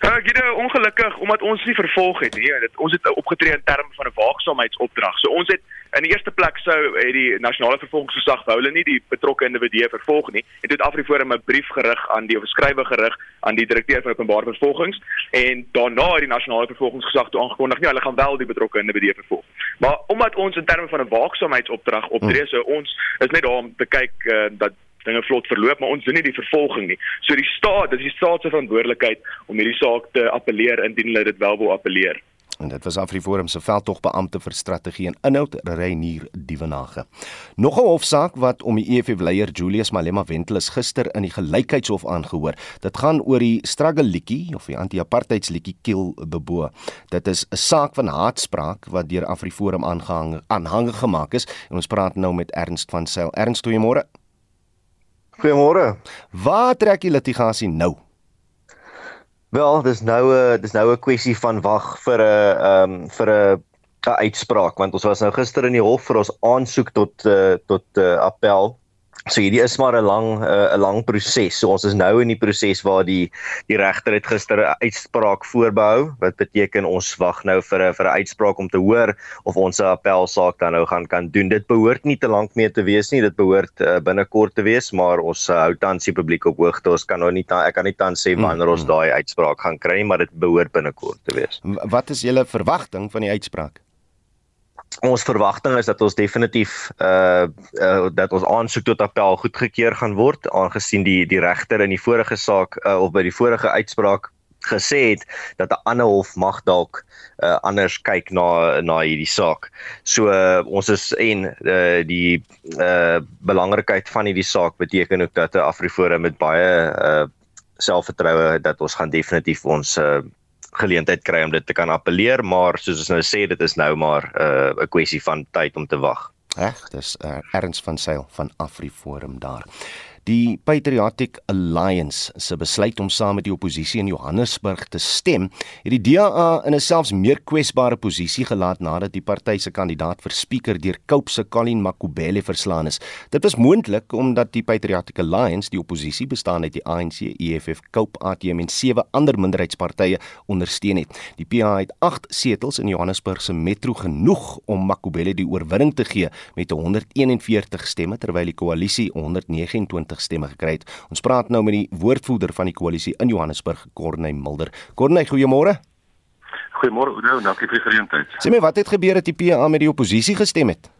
Ja, ek het ongelukkig omdat ons nie vervolg het nie. Dit ons het opgetree in terme van 'n waaksaamheidsopdrag. So ons het in die eerste plek sou het die nasionale vervolgingsgesag wou hulle nie die betrokke individue vervolg nie. En dit Afriforum 'n brief gerig aan die beskrywe gerig aan die direkteur van openbare vervolgings en daarna het die nasionale vervolgingsgesag toe aangekondig nee, hulle gaan wel die betrokke individue vervolg. Maar omdat ons in terme van 'n waaksaamheidsopdrag optree, so ons is net daar om te kyk uh, dat dinge vlot verloop, maar ons doen nie die vervolging nie. So die staat, dit is die staat se verantwoordelikheid om hierdie saak te appeleer indien hulle dit wel wil appeleer. En dit was Afriforum se veldtogbeampte vir strategie en inhoud, Reinier Dievenage. Nog 'n hofsaak wat om die EFF-leier Julius Malema Wentel is gister in die gelykheidshof aangehoor. Dit gaan oor die struggle liedjie of die anti-apartheidsliedjie Kill the Boer. Dit is 'n saak van haatspraak wat deur Afriforum aangehang aanhange gemaak is en ons praat nou met Ernst van Sail. Ernst, goeiemôre. Goeiemôre. Waar trek die litigasie nou? Wel, dis nou 'n dis nou 'n kwessie van wag vir 'n ehm um, vir 'n 'n uitspraak want ons was nou gister in die hof vir ons aansoek tot uh, tot uh, appel So hierdie is maar 'n lang 'n uh, lang proses. So ons is nou in die proses waar die die regter het gister 'n uitspraak voorbehou wat beteken ons wag nou vir 'n vir 'n uitspraak om te hoor of ons 'n appelsaak dan nou gaan kan doen. Dit behoort nie te lank meer te wees nie. Dit behoort uh, binnekort te wees, maar ons uh, hou tans die publiek op hoogte. Ons kan nou nie ta, ek kan nie tans sê wanneer ons mm-hmm. daai uitspraak gaan kry, maar dit behoort binnekort te wees. Wat is julle verwagting van die uitspraak? Ons verwagting is dat ons definitief uh, uh dat ons aansoek tot appel goedgekeur gaan word aangesien die die regter in die vorige saak uh, of by die vorige uitspraak gesê het dat 'n ander hof mag dalk uh, anders kyk na na hierdie saak. So uh, ons is en uh, die uh, belangrikheid van hierdie saak beteken ook dat 'n Afriforum met baie uh, selfvertroue dat ons gaan definitief ons uh, geleentheid kry om dit te kan appeleer, maar soos ons nou sê, dit is nou maar uh, 'n kwessie van tyd om te wag. Reg, dis uh, Erns van Sail van AfriForum daar. Die Patriotic Alliance se besluit om saam met die oppositie in Johannesburg te stem, het die DA in 'n selfs meer kwesbare posisie gelaat nadat die party se kandidaat vir spreker deur Cope se Colin Makubele verslaan is. Dit was moontlik omdat die Patriotic Alliance, die oppositie bestaan uit die ANC, EFF, Cope, ATM en sewe ander minderheidspartye ondersteun het. Die PA het 8 setels in Johannesburg se metro genoeg om Makubele die oorwinning te gee met 141 stemme terwyl die koalisie 129 20 stemme gekry het. Ons praat nou met die woordvoerder van die koalisie in Johannesburg, Corneil Mulder. Corneil, goeiemôre. Goeiemôre, Oudo, dankie vir die geleentheid. Sê my, wat het gebeur dat die PA met die oppositie gestem het?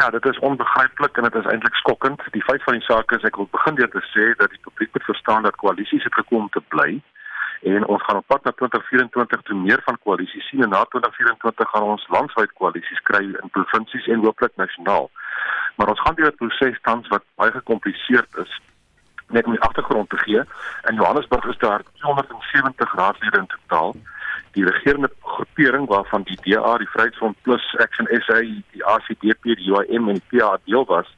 Ja, dit is onbegryplik en dit is eintlik skokkend. Die feit van die saak is ek wil begin deur te sê dat die publiek moet verstaan dat koalisies het gekom om te bly en ons gaan op pad na 2024 toe meer van koalisies sien en na 2024 gaan ons landwyd koalisies kry in provinsies en hooplik nasionaal. Maar ons gaan deur 'n proses tans wat baie gekompliseerd is net om die agtergrond te gee. In Johannesburg is daar 270 raadslede in totaal. Die regerende groepering waarvan die DA, die Vryheidsfront Plus, Action SA, die ACDP, die UIM en die PA deel was,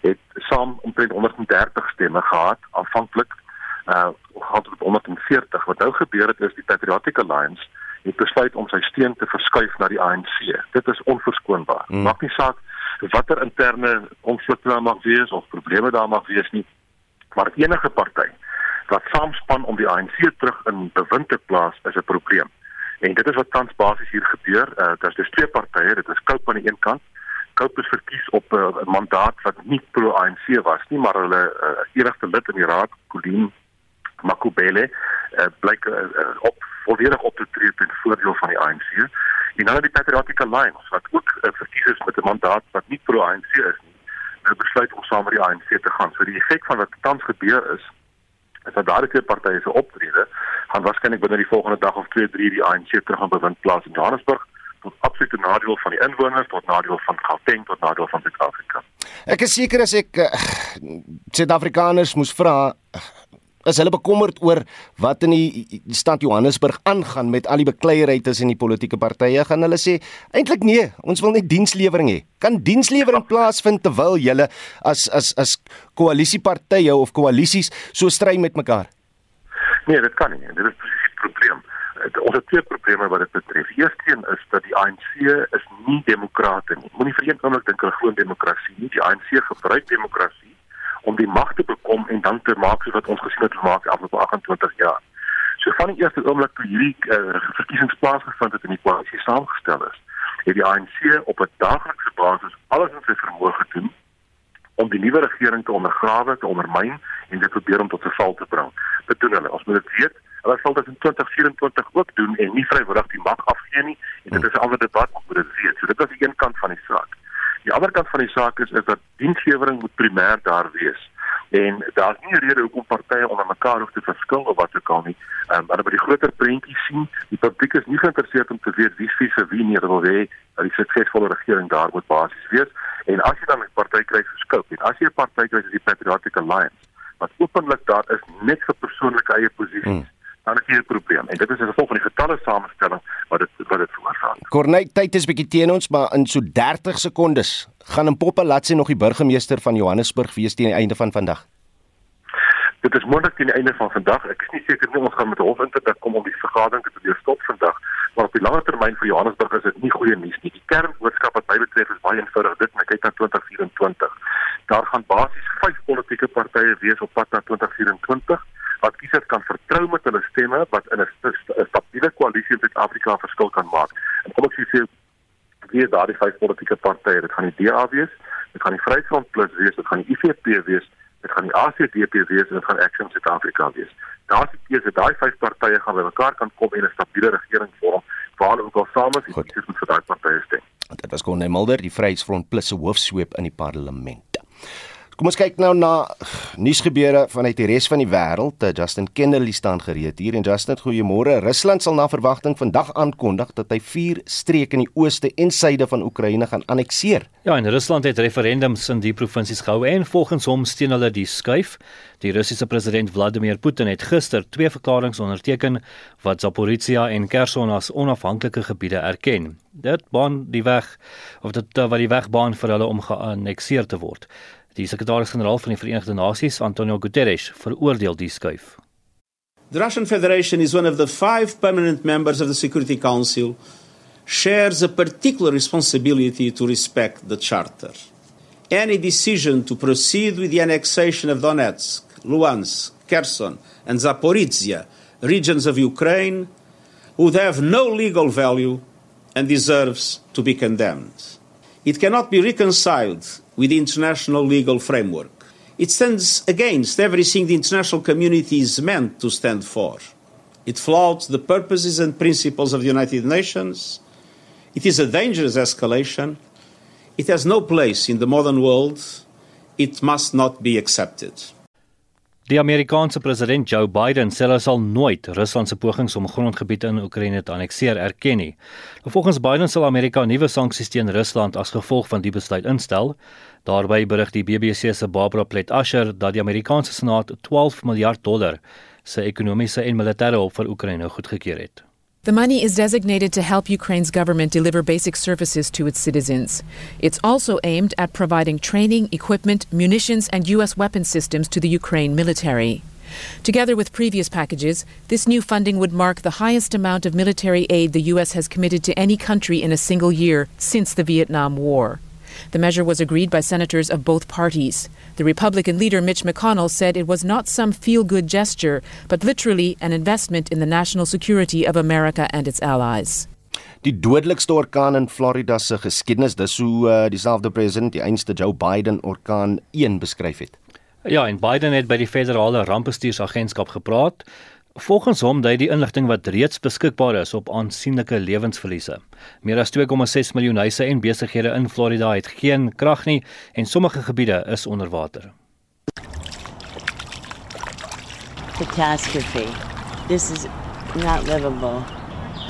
het saam omtrent 130 stemme gehad aanvanklik. Uh gaan tot 140. Wat nou gebeur het is die Patriotic Alliance het besluit om sy steun te verskuif na die ANC. Dit is onverskoonbaar. Mm. Maak nie saak watter interne konflikte daar mag wees of probleme daar mag wees nie. Maar enige party wat saamspan om die ANC terug in bewind te plaas is 'n probleem. En dit is wat tans basies hier gebeur. Uh, daar is dus twee partye dit is Cope aan die een kant. Cope is verkies op eh, 'n uh, mandaat wat nie pro ANC was nie maar hulle uh, enigste lid in die raad Colleen Makubele uh, blyk uh, op volledig op te tree ten voordeel van die ANC En dan die Patriotic Alliance wat ook uh, verkies is met 'n mandaat wat nie pro ANC is nie. Nou besluit om saam met die ANC te gaan. So die effek van wat tans gebeur is is dat daardie twee partye se optrede gaan waarskynlik binne die volgende dag of 2, 3 die ANC terug aan bewind plaas in Johannesburg tot absolute nadeel van die inwoners tot nadeel van Gauteng tot nadeel van Suid-Afrika. Ek is seker as ek uh, Suid-Afrikaners moes vra is hulle bekommerd oor wat in die stad Johannesburg aangaan met al die bekleierery tussen die politieke partye. Gaan hulle sê eintlik nee ons wil net dienslewering hê. Kan dienslewering plaasvind terwyl julle as as as koalisiepartye of koalisies so stry met mekaar? Nee dit kan nie. Dit is presies die probleem. Ons het twee probleme wat dit betref. Eersteen is dat die ANC is nie demokrate nie. Moenie vir een oomblik dink hulle glo demokrasie. Nie die ANC gebruik demokrasie om die mag te bekom en dan te maak soos wat ons gesien het gemaak afloop 28 jaar. So van die eerste oomblik toe hierdie uh, verkiesings plaasgevind het en die koalisie saamgestel is, het die ANC op 'n daaglikse basis alles in sy vermoë gedoen om die nuwe regering te ondergrawe, te ondermyn en dit probeer om tot 'n val te bring. Dit doen hulle. Ons moet dit weet. Hulle sal dit in 2024 ook doen en nie vrywillig die mag afgee nie. En dit is 'n ander debat, ons moet dit weet. So dit was die een kant van die saak. Die ander kant van die saak is is dat diensgewering moet primêr daar wees. En daar's nie 'n rede hoekom partye onder mekaar hoef te verskil of wat ook al nie. Ehm um, maar by die groter prentjie sien, die publiek is nie geïnteresseerd om te weet wie wie vir wie nie wil hê dat die suksesvolle regering daar moet basies wees. En as jy dan 'n party kry vir skulp, en as jy 'n party kry soos die Patriotic Alliance, wat openlik daar is net vir persoonlike eie posisies. Hmm dan het jy 'n probleem. En dit is as gevolg van die getalle samestelling wat dit wat dit veroorsaak. Corneille, tyd is bietjie teen ons, maar in so 30 sekondes gaan in Poppelatse nog die burgemeester van Johannesburg wees teen die einde van vandag. Dit is moontlik teen die einde van vandag. Ek is nie seker nie ons gaan met hof interdik kom om die vergadering te probeer stop vandag, maar op die langer termyn vir Johannesburg is dit nie goeie nuus nie. Die kernboodskap wat my betref is baie eenvoudig. Dit net kyk na 2024. Daar gaan basies 5 politieke partye wees op pad na 2024 wat kiesers kan vertrou met hulle stemme wat in 'n stabiele koalisie in Suid-Afrika 'n verskil kan maak. En kom ek sê vir is daardie vyf politieke partye? Dit gaan die DA wees, dit gaan die Vryheidsfront Plus wees, dit gaan die IFP wees, dit gaan die ACDP wees en dit gaan Action South Africa wees. Daar's die keuse daai vyf partye gaan bymekaar kan kom en 'n stabiele regering vorm waar ook al saam is, kiesers moet vir daai partye stem. Dit was Gonne Mulder, die Vryheidsfront Plus se hoofsweep in die parlement. Kom ons kyk nou na nuusgebeure vanuit die res van die wêreld. Eh, Justin Kennerly staan gereed hier en Justin, goeiemôre. Rusland sal na verwagting vandag aankondig dat hy vier streke in die ooste en suide van Oekraïne gaan annekteer. Ja, en Rusland het referendums in die provinsies gehou en volgens hom steun hulle die skuif. Die Russiese president Vladimir Putin het gister twee verklaringe onderteken wat Zaporizhia en Kherson as onafhanklike gebiede erken. Dit baan die weg of dit wat die weg baan vir hulle om geannekteer te word. Die sekretaris-generaal van die Verenigde Nasies, Antonio Guterres, veroordeel die skuif. The Russian Federation is one of the five permanent members of the Security Council, shares a particular responsibility to respect the Charter. Any decision to proceed with the annexation of Donetsk, Luhansk, Kherson, and Zaporizhia, regions of Ukraine, would have no legal value and deserves to be condemned. It cannot be reconciled with the international legal framework. It stands against everything the international community is meant to stand for. It flouts the purposes and principles of the United Nations. It is a dangerous escalation. It has no place in the modern world. It must not be accepted. Die Amerikaanse president Joe Biden sê hy sal nooit Rusland se pogings om grondgebiede in Oekraïne te annekteer erken nie. Nou, volgens Biden sal Amerika nuwe sanksies teen Rusland as gevolg van die besluit instel. Daarby berig die BBC se Barbara Plett Asher dat die Amerikaanse Senaat 12 miljard dollar se ekonomiese en militêre hulp vir Oekraïne goedgekeur het. The money is designated to help Ukraine's government deliver basic services to its citizens. It's also aimed at providing training, equipment, munitions, and U.S. weapon systems to the Ukraine military. Together with previous packages, this new funding would mark the highest amount of military aid the U.S. has committed to any country in a single year since the Vietnam War. The measure was agreed by senators of both parties. The Republican leader Mitch McConnell said it was not some feel good gesture, but literally an investment in the national security of America and its allies. Die dodelikste orkaan in Florida se geskiedenis, dis hoe uh, dieselfde president, die einste Joe Biden orkaan 1 beskryf het. Ja, en Biden het by die federale rampbestuursagentskap gepraat. Volgens hom dui die inligting wat reeds beskikbaar is op aansienlike lewensverliese. Meer as 2,6 miljoen huise en besighede in Florida het geen krag nie en sommige gebiede is onder water. Catastrophe. This is not livable.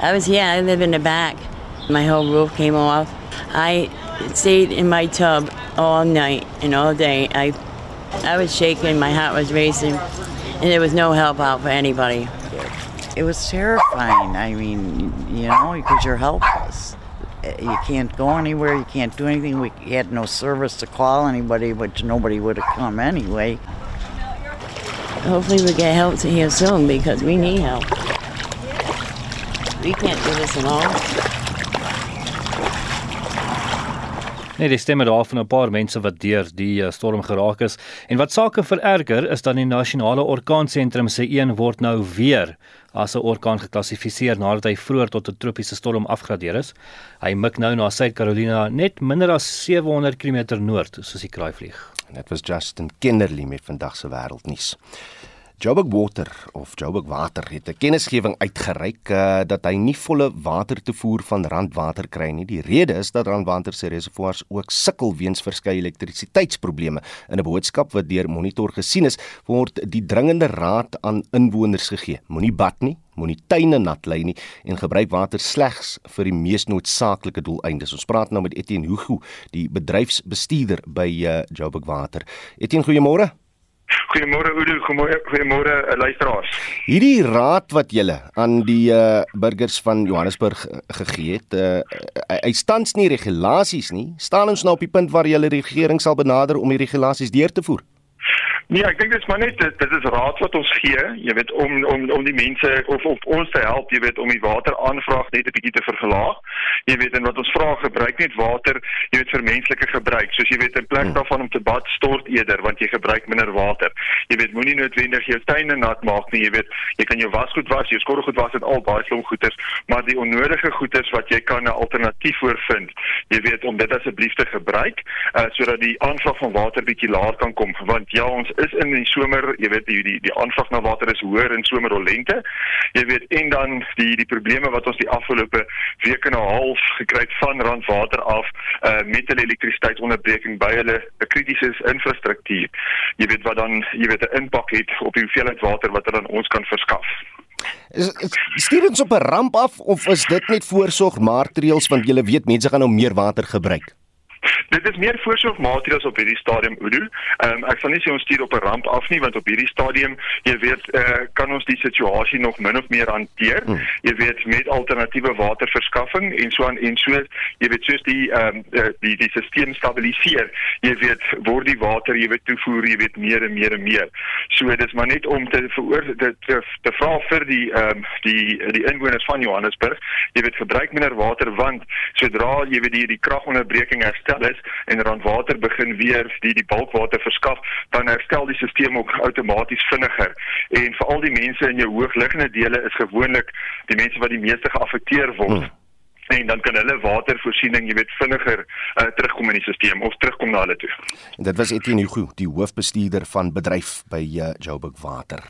I was here, I live in the back. My whole roof came off. I stayed in my tub all night and all day. I I was shaking, my heart was racing. And there was no help out for anybody. It was terrifying. I mean, you know, because you're helpless. You can't go anywhere. You can't do anything. We had no service to call anybody, which nobody would have come anyway. Hopefully, we get help to here soon because we need help. We can't do this alone. Nee, die stemme daar van 'n paar mense wat deur die uh, storm geraak is. En wat sake vererger is dan die nasionale orkaansentrum se een word nou weer as 'n orkaan geklassifiseer nadat hy vroeër tot 'n tropiese storm afgradeer is. Hy mik nou na Suid-Carolina net minder as 700 km noord, soos die kraai vlieg. En dit was Justin Kennerly met vandag se wêreldnuus. Joburg Water of Joburg Water het 'n kennisgewing uitgereik uh, dat hy nie volle watertoevoer van Randwater kry nie. Die rede is dat Randwater se reservoirs ook sukkel weens verskeie elektrisiteitsprobleme. In 'n boodskap wat deur Monitor gesien is, word die dringende raad aan inwoners gegee: moenie bad nie, moenie tuine nat lê nie en gebruik water slegs vir die mees noodsaaklike doeleindes. Ons praat nou met Etienne Hugo, die bedryfsbestuurder by uh, Joburg Water. Etienne, goeiemôre. Goeiemôre Oudo, goeiemôre uh, luisteraars. Hierdie raad wat julle aan die uh, burgers van Johannesburg gegee het, uh, hy stans nie regulasies nie. Staan ons nou op die punt waar julle regering sal benader om die regulasies deur te voer? Nee, ek dink dit is maar net dit, dit is raad wat ons gee, jy weet om om om die mense of of ons te help, jy weet om die wateraanvraag net 'n bietjie te verlaag. Jy weet en wat ons vra gebruik net water, jy weet vir menslike gebruik. Soos jy weet in plek hmm. daarvan om te bad, stort eerder want jy gebruik minder water. Jy weet moenie noodwendig jou tuine nat maak nie, jy weet jy kan jou wasgoed was, jou skorrelgoed was en al baie klomp goeders, maar die onnodige goeders wat jy kan 'n alternatief voor vind. Jy weet om dit asseblief te gebruik, uh, sodat die aanvraag van water bietjie laer kan kom, want ja, ons is in die somer, jy weet die die die aanvraag na water is hoër in somer of lente. Jy weet en dan die die probleme wat ons die afgelope week en 'n half gekry het van randwater af uh met hulle elektrisiteitsonderbreking by hulle kritiese infrastruktuur. Jy weet wat dan jy weet 'n impak het op die hoeveelheid water wat hulle aan ons kan verskaf. Is, is stuur ons op 'n ramp af of is dit net voorsorgmaatreëls want jy weet mense gaan nou meer water gebruik? Dit is meer voorsorgmaatreëls op hierdie stadium Udo. Ehm um, ek sal nie sê ons stuur op 'n ramp af nie want op hierdie stadium jy weet uh, kan ons die situasie nog min of meer hanteer. Hmm. Jy weet met alternatiewe waterverskaffing en so aan en so jy weet soos die ehm um, die die stelsel stabiliseer. Jy weet word die water jy weet toevoer jy weet meer en meer en meer. So dit is maar net om te veroor dit te, te vra vir die ehm um, die die inwoners van Johannesburg. Jy weet gebruik minder water want sodra jy weet die die kragonderbreking herstel is en randwater begin weer die die bulkwater verskaf, dan herstel die stelsel ook outomaties vinniger. En vir al die mense in jou hoogliggende dele is gewoonlik die mense wat die meeste geaffekteer word. Hmm en dan kan hulle watervoorsiening, jy weet, vinniger uh, terugkom in die stelsel of terugkom na hulle toe. En dit was Etienne Hugo, die hoofbestuurder van bedryf by uh, Joburg Water.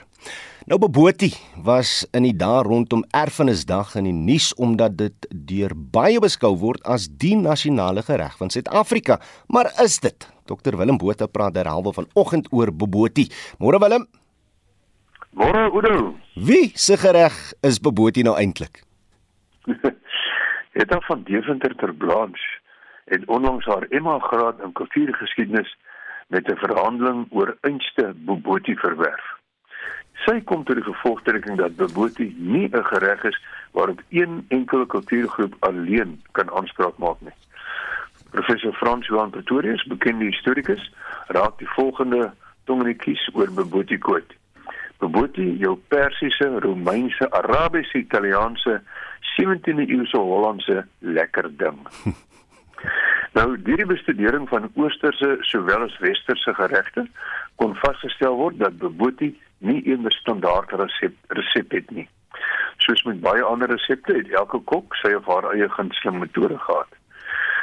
Nou Boboti was in die dae rondom Erfenisdag in die nuus omdat dit deur baie beskou word as die nasionale gereg van Suid-Afrika. Maar is dit? Dr Willem Botha praat derhalwe vanoggend oor Boboti. Môre Willem. Môre Udo. Wie se gereg is Boboti nou eintlik? Het af van Deventer ter Blanche en onlangs haar Emma graad in kultuurgeskiedenis met 'n verhandeling oor einste Boboti verwerf. Sy kom tot die gevolgtrekking dat Boboti nie 'n gereg is waarop een enkele kultuurgroep alleen kan aanspraak maak nie. Professor Frans Johan Pretorius, bekende historikus, raak die volgende tongenetjies oor Boboti quote. Boboti, jou Persiese, Romeinse, Arabiese, Italiaanse, 17de eeuse Hollandse lekker ding. Nou, hierdie bestudering van oosterse sowel as westerse geregte kon vasgestel word dat Boboti nie 'n standaard resep resep het nie. Soos met baie ander resepte het elke kok sy of haar eie gunsteling metode gehad.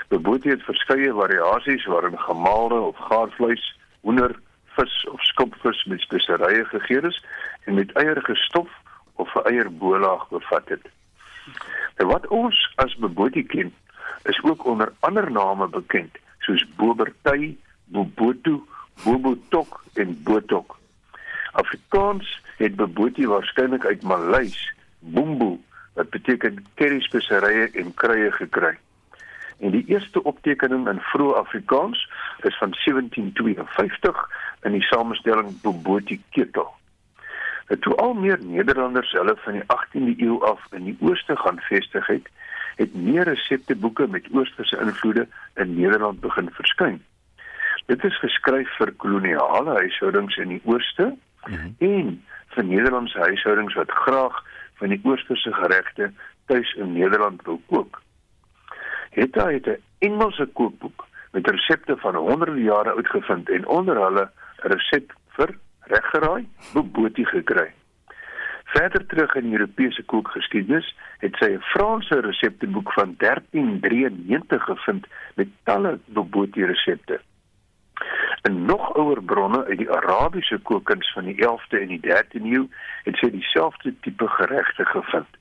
Boboti het verskeie variasies waarin gemaalde of gaarvleis, hoender, vis of skopvis met speserye gegee is en met eier gestof of 'n eierbolaag bevat het. En wat ons as Boboti ken, is ook onder ander name bekend soos Bobertay, Boboto, Bobotok en Botok. Afrikaans het Boboti waarskynlik uit Maleis, Bumbu, wat beteken curryspeserye en kruie gekry. En die eerste optekening in vroeë Afrikaans is van 1752 in die samestelling Boboti ketel. Het toe al meer Nederlanders hulle van die 18de eeu af in die ooste gaan vestig het, het meer resepteboeke met oosterse invloede in Nederland begin verskyn. Dit is geskryf vir koloniale huishoudings in die ooste mm -hmm. en vir Nederlandse huishoudings wat graag van die oosterse geregte tuis in Nederland wil kook. Het hy 'n Engelse kookboek met resepte van honderde jare oud gevind en onder hulle 'n resep vir reggeraai bobotie gekry. Verder terug in Europese kookgeskiedenis het sy 'n Franse resepteboek van 1393 gevind met talle bobotie resepte. In nog ouer bronne uit die Arabiese kookkuns van die 11de en die 13de eeu het sy dieselfde tipe geregte gevind.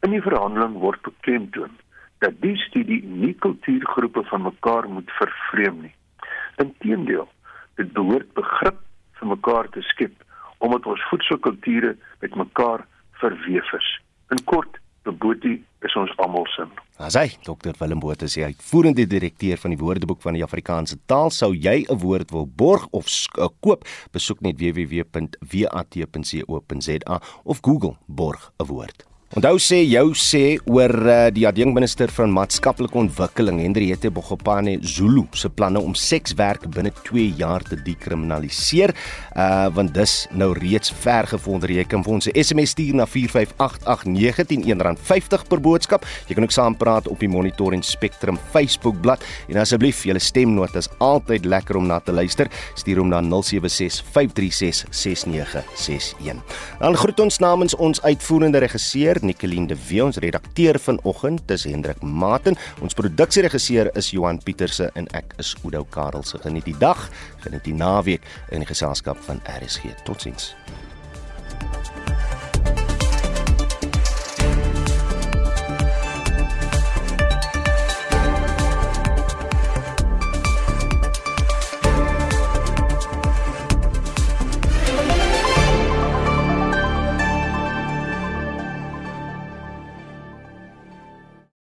In die verhandeling word beklemtoon dat die studie nie kultuurgroepe van mekaar moet vervreem nie. Inteendeel, dit behoort begrip vir mekaar te skep omdat ons voedselkulture met mekaar verweef is. In kort, Boboti is ons almal se. Asai, Dr Willem Botha sê hy voerende direkteur van die Woordeboek van die Afrikaanse taal sou jy 'n woord wil borg of uh, koop, besoek net www.wat.co.za of Google borg 'n woord. Onthou sê jou sê oor uh, die adjunkminister van maatskaplike ontwikkeling Hendriette Bogopane Zulu se planne om sekswerk binne 2 jaar te dekriminaliseer, uh want dis nou reeds ver gevorder. Jy kan vir ons 'n SMS stuur na 4588919 R50 per boodskap. Jy kan ook saampraat op die Monitor en Spectrum Facebook bladsy en asseblief julle stemnota is altyd lekker om na te luister. Stuur hom na 0765366961. Dan groet ons namens ons uitvoerende regisseur vervaardiger Nicoline de Wee, ons redakteur vanoggend dis Hendrik Maten. Ons produksieregisseur is Johan Pieterse en ek is Oudou Karelse. Geniet die dag, geniet die naweek in die geselskap van RSG. Totsiens. thank you